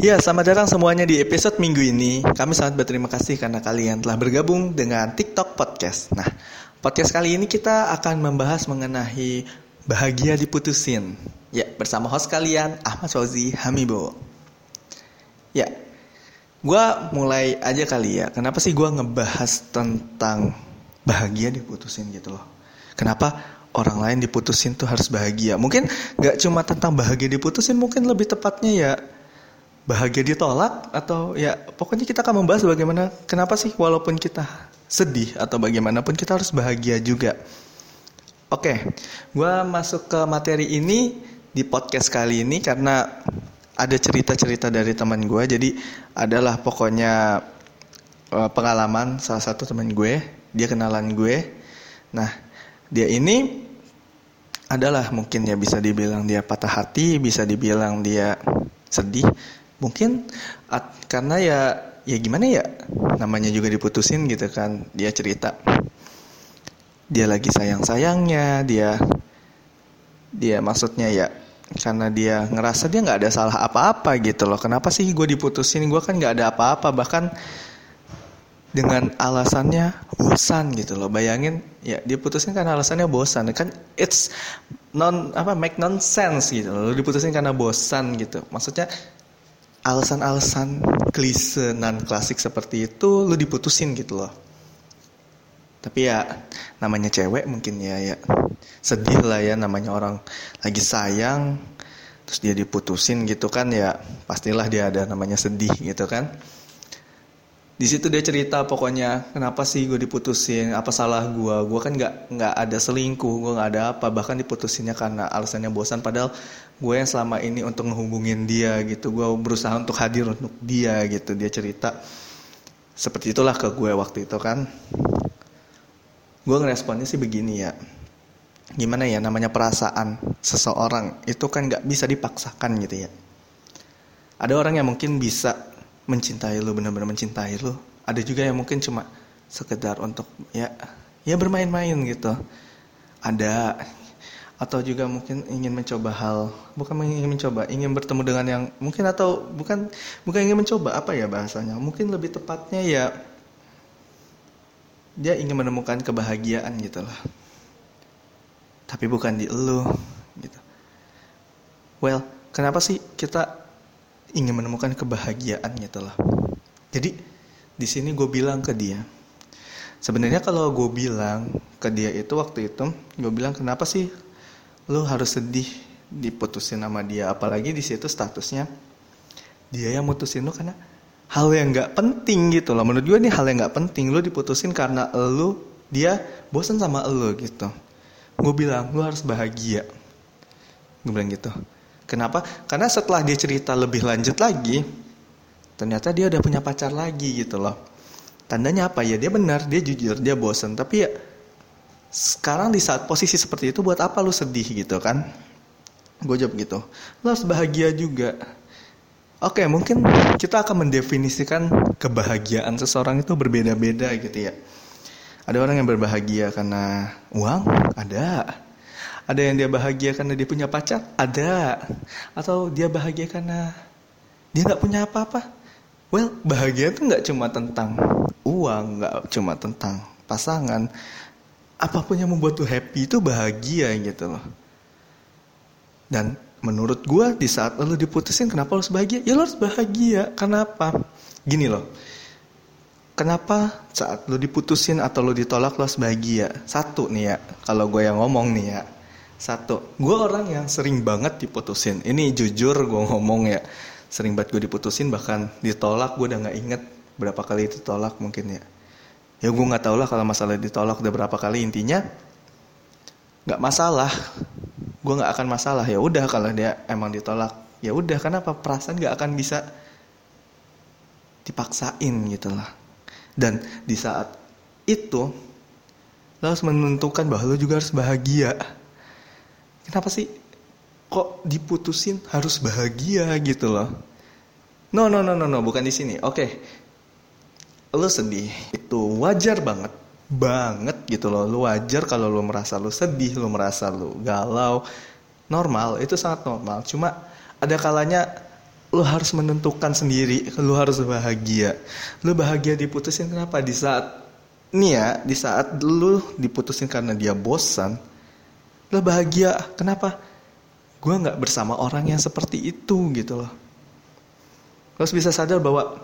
Ya, selamat datang semuanya di episode minggu ini. Kami sangat berterima kasih karena kalian telah bergabung dengan TikTok Podcast. Nah, podcast kali ini kita akan membahas mengenai bahagia diputusin. Ya, bersama host kalian Ahmad Fauzi Hamibo. Ya, gue mulai aja kali ya. Kenapa sih gue ngebahas tentang bahagia diputusin gitu loh? Kenapa orang lain diputusin tuh harus bahagia? Mungkin gak cuma tentang bahagia diputusin, mungkin lebih tepatnya ya bahagia ditolak atau ya pokoknya kita akan membahas bagaimana kenapa sih walaupun kita sedih atau bagaimanapun kita harus bahagia juga. Oke, gue masuk ke materi ini di podcast kali ini karena ada cerita-cerita dari teman gue. Jadi adalah pokoknya uh, pengalaman salah satu teman gue, dia kenalan gue. Nah, dia ini adalah mungkin ya bisa dibilang dia patah hati, bisa dibilang dia sedih, mungkin at, karena ya ya gimana ya namanya juga diputusin gitu kan dia cerita. Dia lagi sayang sayangnya dia dia maksudnya ya karena dia ngerasa dia nggak ada salah apa-apa gitu loh. Kenapa sih gue diputusin? Gue kan nggak ada apa-apa bahkan dengan alasannya bosan gitu loh. Bayangin ya diputusin karena alasannya bosan. Kan it's non apa make nonsense gitu loh. Diputusin karena bosan gitu. Maksudnya alasan-alasan klise non klasik seperti itu lu diputusin gitu loh. Tapi ya namanya cewek mungkin ya ya. Sedih lah ya namanya orang lagi sayang terus dia diputusin gitu kan ya pastilah dia ada namanya sedih gitu kan di situ dia cerita pokoknya kenapa sih gue diputusin? Apa salah gue gue kan nggak nggak ada selingkuh gue nggak ada apa. Bahkan diputusinnya karena alasannya bosan. Padahal gue yang selama ini untuk ngehubungin dia gitu. Gue berusaha untuk hadir untuk dia gitu. Dia cerita seperti itulah ke gue waktu itu kan. Gue ngeresponnya sih begini ya. Gimana ya namanya perasaan seseorang itu kan nggak bisa dipaksakan gitu ya. Ada orang yang mungkin bisa mencintai lu benar-benar mencintai lu. Ada juga yang mungkin cuma sekedar untuk ya ya bermain-main gitu. Ada atau juga mungkin ingin mencoba hal bukan ingin mencoba ingin bertemu dengan yang mungkin atau bukan bukan ingin mencoba apa ya bahasanya? Mungkin lebih tepatnya ya dia ingin menemukan kebahagiaan gitu lah. Tapi bukan di lu gitu. Well kenapa sih kita ingin menemukan kebahagiaan gitu loh. Jadi di sini gue bilang ke dia, sebenarnya kalau gue bilang ke dia itu waktu itu, gue bilang kenapa sih lu harus sedih diputusin sama dia, apalagi di situ statusnya dia yang mutusin lu karena hal yang nggak penting gitu loh. Menurut gue ini hal yang nggak penting, lu diputusin karena lu dia bosan sama lu gitu. Gue bilang lu harus bahagia. Gue bilang gitu. Kenapa? Karena setelah dia cerita lebih lanjut lagi, ternyata dia udah punya pacar lagi gitu loh. Tandanya apa ya? Dia benar, dia jujur, dia bosen. Tapi ya sekarang di saat posisi seperti itu buat apa lu sedih gitu kan? Gue jawab gitu. Lu harus bahagia juga. Oke, mungkin kita akan mendefinisikan kebahagiaan seseorang itu berbeda-beda gitu ya. Ada orang yang berbahagia karena uang, ada ada yang dia bahagia karena dia punya pacar? Ada. Atau dia bahagia karena dia nggak punya apa-apa? Well, bahagia itu nggak cuma tentang uang, nggak cuma tentang pasangan. Apa pun yang membuat lu happy itu bahagia gitu loh. Dan menurut gue di saat lo diputusin kenapa lo harus bahagia? Ya lo harus bahagia. Kenapa? Gini loh. Kenapa saat lo diputusin atau lo ditolak lo harus bahagia? Satu nih ya, kalau gue yang ngomong nih ya satu, gue orang yang sering banget diputusin. Ini jujur gue ngomong ya, sering banget gue diputusin bahkan ditolak gue udah nggak inget berapa kali ditolak mungkin ya. Ya gue nggak tau lah kalau masalah ditolak udah berapa kali intinya nggak masalah. Gue nggak akan masalah ya udah kalau dia emang ditolak ya udah kenapa perasaan nggak akan bisa dipaksain gitu lah. Dan di saat itu lo harus menentukan bahwa lo juga harus bahagia kenapa sih? Kok diputusin harus bahagia gitu loh. No no no no no bukan di sini. Oke. Okay. lo sedih itu wajar banget. Banget gitu loh. Lo wajar kalau lo merasa lo sedih lo merasa lo galau. Normal itu sangat normal. Cuma ada kalanya lu harus menentukan sendiri lu harus bahagia. Lu bahagia diputusin kenapa? Di saat nih ya di saat lu diputusin karena dia bosan lu bahagia. Kenapa? Gue nggak bersama orang yang seperti itu gitu loh. Terus bisa sadar bahwa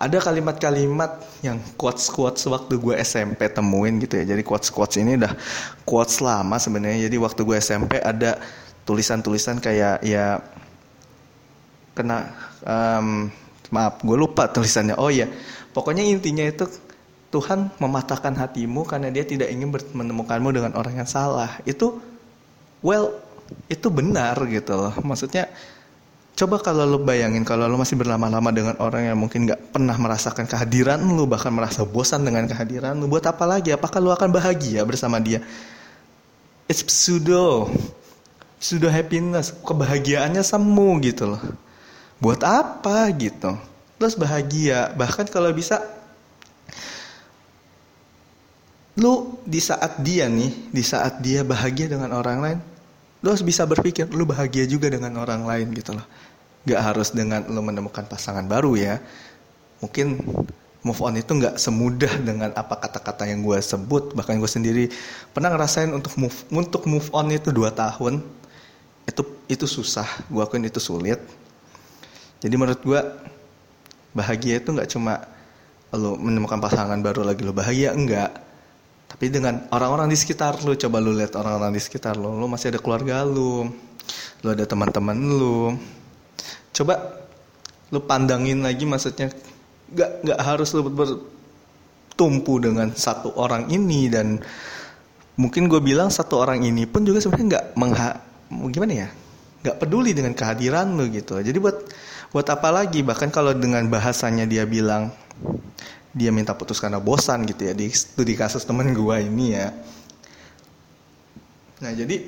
ada kalimat-kalimat yang quotes-quotes waktu gue SMP temuin gitu ya. Jadi quotes-quotes ini udah quotes lama sebenarnya. Jadi waktu gue SMP ada tulisan-tulisan kayak ya kena um, maaf gue lupa tulisannya. Oh ya pokoknya intinya itu Tuhan mematahkan hatimu karena dia tidak ingin menemukanmu dengan orang yang salah. Itu well itu benar gitu loh. Maksudnya coba kalau lo bayangin kalau lo masih berlama-lama dengan orang yang mungkin nggak pernah merasakan kehadiran lo bahkan merasa bosan dengan kehadiran lo buat apa lagi? Apakah lo akan bahagia bersama dia? It's pseudo pseudo happiness. Kebahagiaannya semu gitu loh. Buat apa gitu? Terus bahagia. Bahkan kalau bisa lu di saat dia nih di saat dia bahagia dengan orang lain lu harus bisa berpikir lu bahagia juga dengan orang lain gitu loh. Gak harus dengan lu menemukan pasangan baru ya. Mungkin move on itu nggak semudah dengan apa kata-kata yang gue sebut. Bahkan gue sendiri pernah ngerasain untuk move untuk move on itu dua tahun itu itu susah. Gue akuin itu sulit. Jadi menurut gue bahagia itu nggak cuma lo menemukan pasangan baru lagi lo bahagia enggak. Tapi dengan orang-orang di sekitar lo coba lo lihat orang-orang di sekitar lo, lo masih ada keluarga lo, lo ada teman-teman lo. Coba lo pandangin lagi maksudnya nggak nggak harus lo bertumpu dengan satu orang ini dan mungkin gue bilang satu orang ini pun juga sebenarnya nggak mengha gimana ya nggak peduli dengan kehadiran lo gitu jadi buat buat apa lagi bahkan kalau dengan bahasanya dia bilang dia minta putus karena bosan gitu ya di studi kasus temen gue ini ya. Nah jadi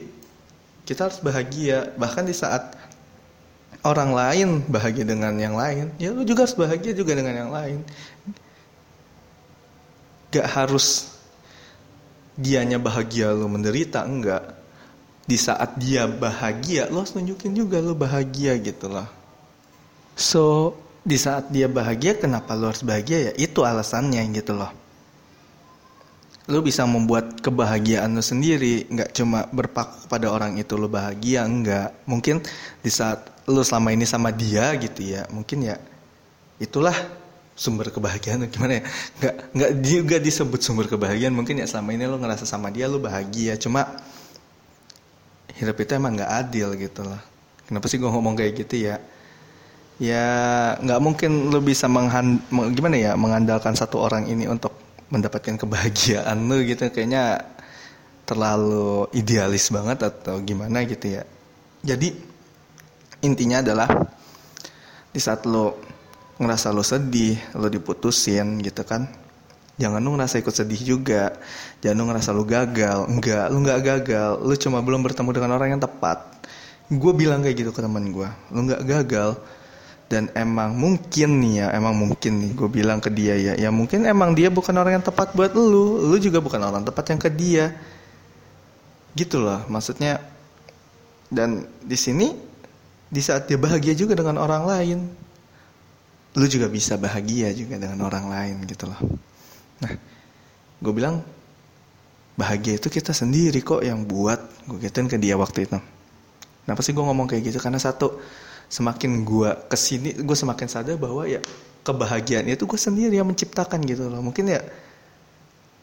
kita harus bahagia. Bahkan di saat orang lain bahagia dengan yang lain ya lu juga harus bahagia juga dengan yang lain. Gak harus dianya bahagia lu menderita enggak. Di saat dia bahagia lo harus nunjukin juga lo bahagia gitu loh So, di saat dia bahagia, kenapa lo harus bahagia ya? Itu alasannya gitu loh. Lo bisa membuat kebahagiaan lo sendiri, nggak cuma berpaku pada orang itu lo bahagia, enggak. Mungkin di saat lo selama ini sama dia gitu ya, mungkin ya itulah sumber kebahagiaan gimana ya nggak nggak juga disebut sumber kebahagiaan mungkin ya selama ini lo ngerasa sama dia lo bahagia cuma hidup itu emang nggak adil gitu loh kenapa sih gue ngomong kayak gitu ya ya nggak mungkin lo bisa menghan gimana ya mengandalkan satu orang ini untuk mendapatkan kebahagiaan lo gitu. Kayaknya terlalu idealis banget atau gimana gitu ya. Jadi intinya adalah di saat lo ngerasa lo sedih lo diputusin gitu kan jangan lo ngerasa ikut sedih juga. Jangan lo ngerasa lo gagal. Enggak lo nggak gagal. Lo cuma belum bertemu dengan orang yang tepat. Gue bilang kayak gitu ke teman gue lo nggak gagal dan emang mungkin nih ya emang mungkin nih gue bilang ke dia ya. Ya mungkin emang dia bukan orang yang tepat buat lu. Lu juga bukan orang tepat yang ke dia. Gitu loh maksudnya. Dan di sini di saat dia bahagia juga dengan orang lain lu juga bisa bahagia juga dengan orang lain gitu loh. Nah gue bilang bahagia itu kita sendiri kok yang buat. Gue gituin ke dia waktu itu. Kenapa sih gue ngomong kayak gitu? Karena satu semakin gue ke sini gue semakin sadar bahwa ya kebahagiaan itu gue sendiri yang menciptakan gitu loh. Mungkin ya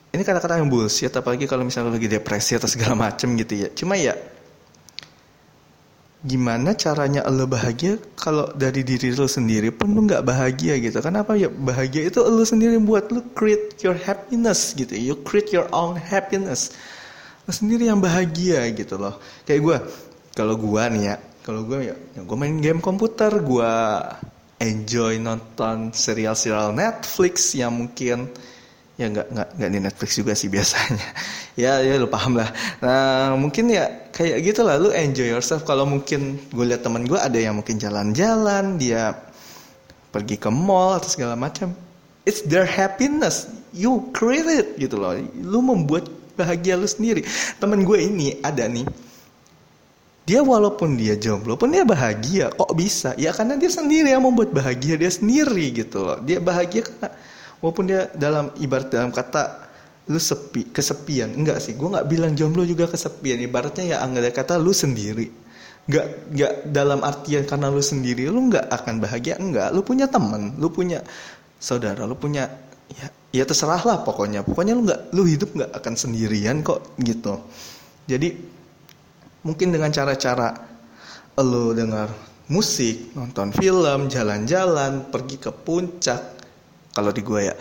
ini kata-kata yang bullshit apalagi kalau misalnya lagi depresi atau segala macem gitu ya. Cuma ya gimana caranya lo bahagia kalau dari diri lo sendiri pun lo nggak bahagia gitu? Kenapa ya bahagia itu lo sendiri buat? Lo create your happiness gitu. You create your own happiness. Lo sendiri yang bahagia gitu loh. Kayak gue kalau gue nih ya kalau gue ya, ya gue main game komputer gue enjoy nonton serial-serial Netflix yang mungkin ya nggak nggak nggak di Netflix juga sih biasanya. Ya ya lu paham lah. Nah mungkin ya kayak gitu lah lu enjoy yourself. Kalau mungkin gue lihat teman gue ada yang mungkin jalan-jalan dia pergi ke mall atau segala macam it's their happiness. You create it gitu loh. Lu membuat bahagia lu sendiri. Teman gue ini ada nih dia walaupun dia jomblo pun dia bahagia kok bisa? Ya karena dia sendiri yang membuat bahagia dia sendiri gitu loh. Dia bahagia karena walaupun dia dalam ibarat dalam kata lu sepi kesepian. Enggak sih gue nggak bilang jomblo juga kesepian. Ibaratnya ya anggap kata lu sendiri. Nggak nggak dalam artian karena lu sendiri lu nggak akan bahagia. Enggak lu punya teman lu punya saudara lu punya ya ya terserah lah pokoknya. Pokoknya lu nggak lu hidup nggak akan sendirian kok gitu. Jadi mungkin dengan cara-cara lu dengar musik nonton film jalan-jalan pergi ke puncak kalau di gue ya.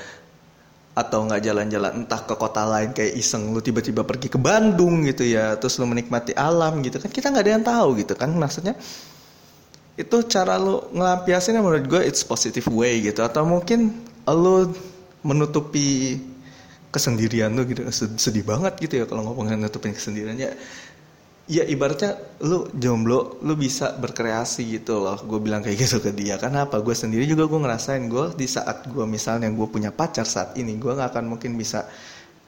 Atau nggak jalan-jalan entah ke kota lain kayak iseng lu tiba-tiba pergi ke Bandung gitu ya terus lu menikmati alam gitu kan kita nggak ada yang tahu gitu kan. Maksudnya itu cara lu ngelampiasinnya menurut gue it's positive way gitu. Atau mungkin lu menutupi kesendirian lu gitu. Sedih banget gitu ya kalau ngomongin nutupin kesendiriannya ya ibaratnya lu jomblo lu bisa berkreasi gitu loh. Gue bilang kayak gitu ke dia. Karena apa? Gue sendiri juga gue ngerasain gue di saat gue misalnya gue punya pacar saat ini gue nggak akan mungkin bisa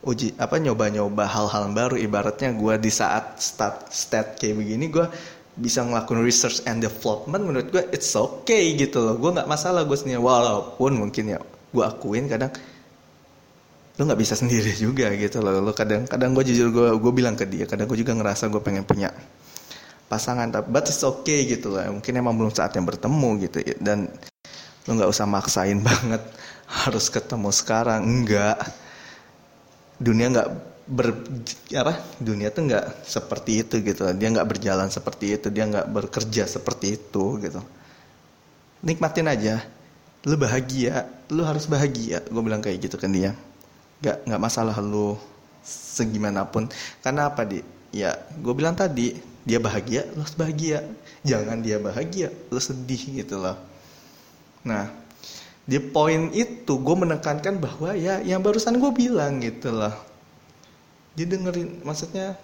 uji apa nyoba-nyoba hal-hal baru. Ibaratnya gue di saat start stat kayak begini gue bisa ngelakuin research and development. Menurut gue it's okay gitu loh. Gue nggak masalah gue sendiri. Walaupun mungkin ya gue akuin kadang lu nggak bisa sendiri juga gitu loh. Lu kadang kadang gue jujur gue gue bilang ke dia kadang gue juga ngerasa gue pengen punya pasangan tapi but it's okay gitu loh mungkin emang belum saatnya bertemu gitu. Dan lu nggak usah maksain banget harus ketemu sekarang. Enggak dunia nggak ber apa dunia tuh nggak seperti itu gitu dia nggak berjalan seperti itu. Dia nggak bekerja seperti itu gitu. Nikmatin aja. Lu bahagia. Lu harus bahagia. Gue bilang kayak gitu kan dia nggak nggak masalah lu segimanapun. Karena apa di? Ya gue bilang tadi dia bahagia lu bahagia. Jangan dia bahagia lu sedih gitu loh. Nah di poin itu gue menekankan bahwa ya yang barusan gue bilang gitu loh. Dia dengerin maksudnya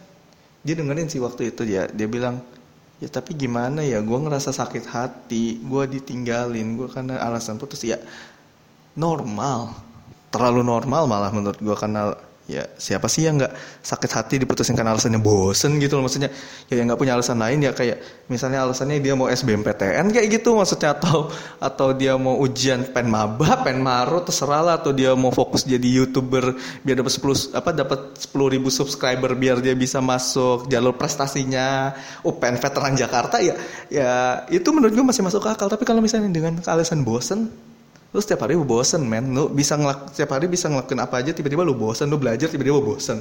dia dengerin sih waktu itu dia. Dia bilang ya tapi gimana ya? Gue ngerasa sakit hati gue ditinggalin gue karena alasan putus. Ya normal terlalu normal malah menurut gue karena ya siapa sih yang nggak sakit hati diputusin karena alasannya bosen gitu loh maksudnya. Ya yang nggak punya alasan lain ya kayak misalnya alasannya dia mau SBMPTN kayak gitu maksudnya atau atau dia mau ujian pen maba pen maru terserah lah atau dia mau fokus jadi youtuber biar dapat 10 apa dapat 10 ribu subscriber biar dia bisa masuk jalur prestasinya UPN veteran Jakarta ya ya itu menurut gue masih masuk akal. Tapi kalau misalnya dengan alasan bosen lu setiap hari lu bosen men. Lu bisa ngelak setiap hari bisa ngelakuin apa aja tiba-tiba lu bosen. Lu belajar tiba-tiba bosen.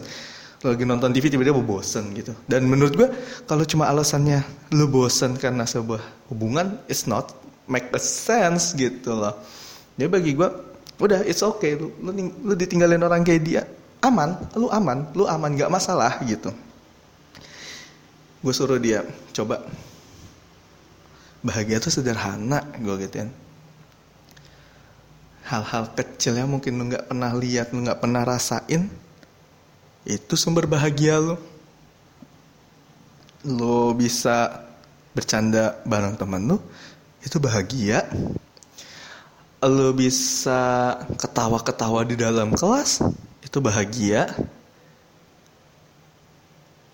Lu lagi nonton TV tiba-tiba bosen gitu. Dan menurut gua kalau cuma alasannya lu bosen karena sebuah hubungan it's not make a sense gitu loh. Jadi bagi gua udah it's okay. Lu, lu, lu ditinggalin orang kayak dia aman. Lu aman. Lu aman gak masalah gitu. Gue suruh dia coba. Bahagia tuh sederhana gue gituin hal-hal kecil yang mungkin lu nggak pernah lihat, lu nggak pernah rasain, itu sumber bahagia lu. Lu bisa bercanda bareng temen lu, itu bahagia. Lu bisa ketawa-ketawa di dalam kelas, itu bahagia.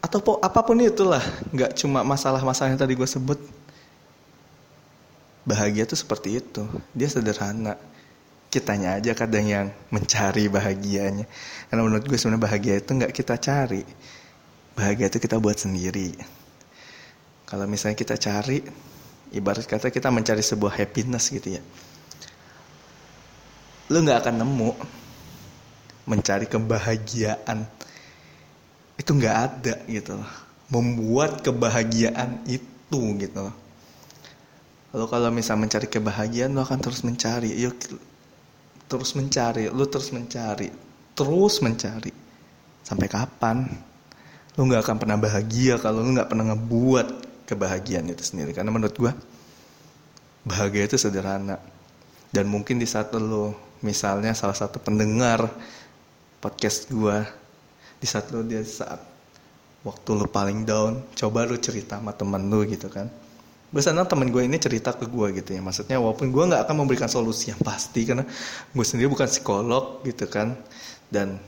Atau apa pun itulah, nggak cuma masalah-masalah yang tadi gue sebut. Bahagia tuh seperti itu, dia sederhana kitanya aja kadang yang mencari bahagianya. Karena menurut gue sebenarnya bahagia itu nggak kita cari. Bahagia itu kita buat sendiri. Kalau misalnya kita cari ibarat kata kita mencari sebuah happiness gitu ya. Lu nggak akan nemu mencari kebahagiaan. Itu nggak ada gitu loh. Membuat kebahagiaan itu gitu loh. Lalu kalau misalnya mencari kebahagiaan, lo akan terus mencari. Yuk, terus mencari, lu terus mencari, terus mencari. Sampai kapan? Lu nggak akan pernah bahagia kalau lu nggak pernah ngebuat kebahagiaan itu sendiri. Karena menurut gue, bahagia itu sederhana. Dan mungkin di saat lu, misalnya salah satu pendengar podcast gue, di saat lu dia saat waktu lu paling down, coba lu cerita sama temen lu gitu kan Biasanya temen gue ini cerita ke gue gitu ya. Maksudnya walaupun gue nggak akan memberikan solusi yang pasti karena gue sendiri bukan psikolog gitu kan. Dan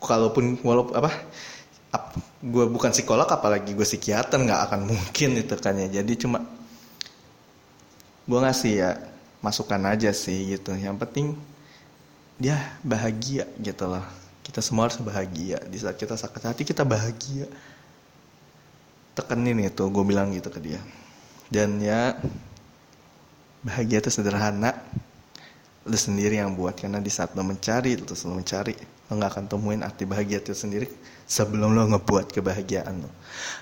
kalaupun walaupun apa gue bukan psikolog apalagi gue psikiater nggak akan mungkin itu kan ya. Jadi cuma gue ngasih ya masukan aja sih gitu. Yang penting dia bahagia gitu loh. Kita semua harus bahagia. Di saat kita sakit hati kita bahagia tekenin itu gue bilang gitu ke dia. Dan ya bahagia itu sederhana. Lu sendiri yang buat karena di saat lo mencari terus lo mencari lo nggak akan temuin arti bahagia itu sendiri sebelum lo ngebuat kebahagiaan lo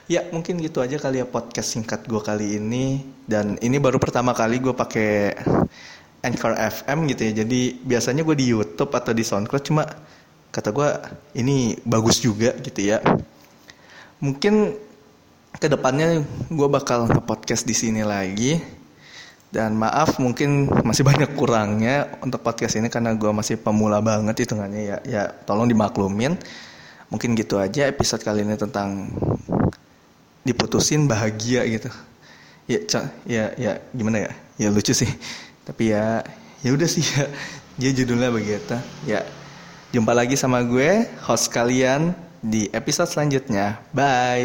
ya mungkin gitu aja kali ya podcast singkat gue kali ini. Dan ini baru pertama kali gue pakai Anchor FM gitu ya. Jadi biasanya gue di YouTube atau di SoundCloud cuma kata gue ini bagus juga gitu ya. Mungkin ke depannya gue bakal nge-podcast di sini lagi dan maaf mungkin masih banyak kurangnya untuk podcast ini karena gue masih pemula banget hitungannya ya. Ya tolong dimaklumin. Mungkin gitu aja episode kali ini tentang diputusin bahagia gitu. Ya, ya, ya gimana ya? Ya lucu sih. Tapi ya, ya udah sih ya. Dia judulnya begitu. Ya, jumpa lagi sama gue, host kalian di episode selanjutnya. Bye.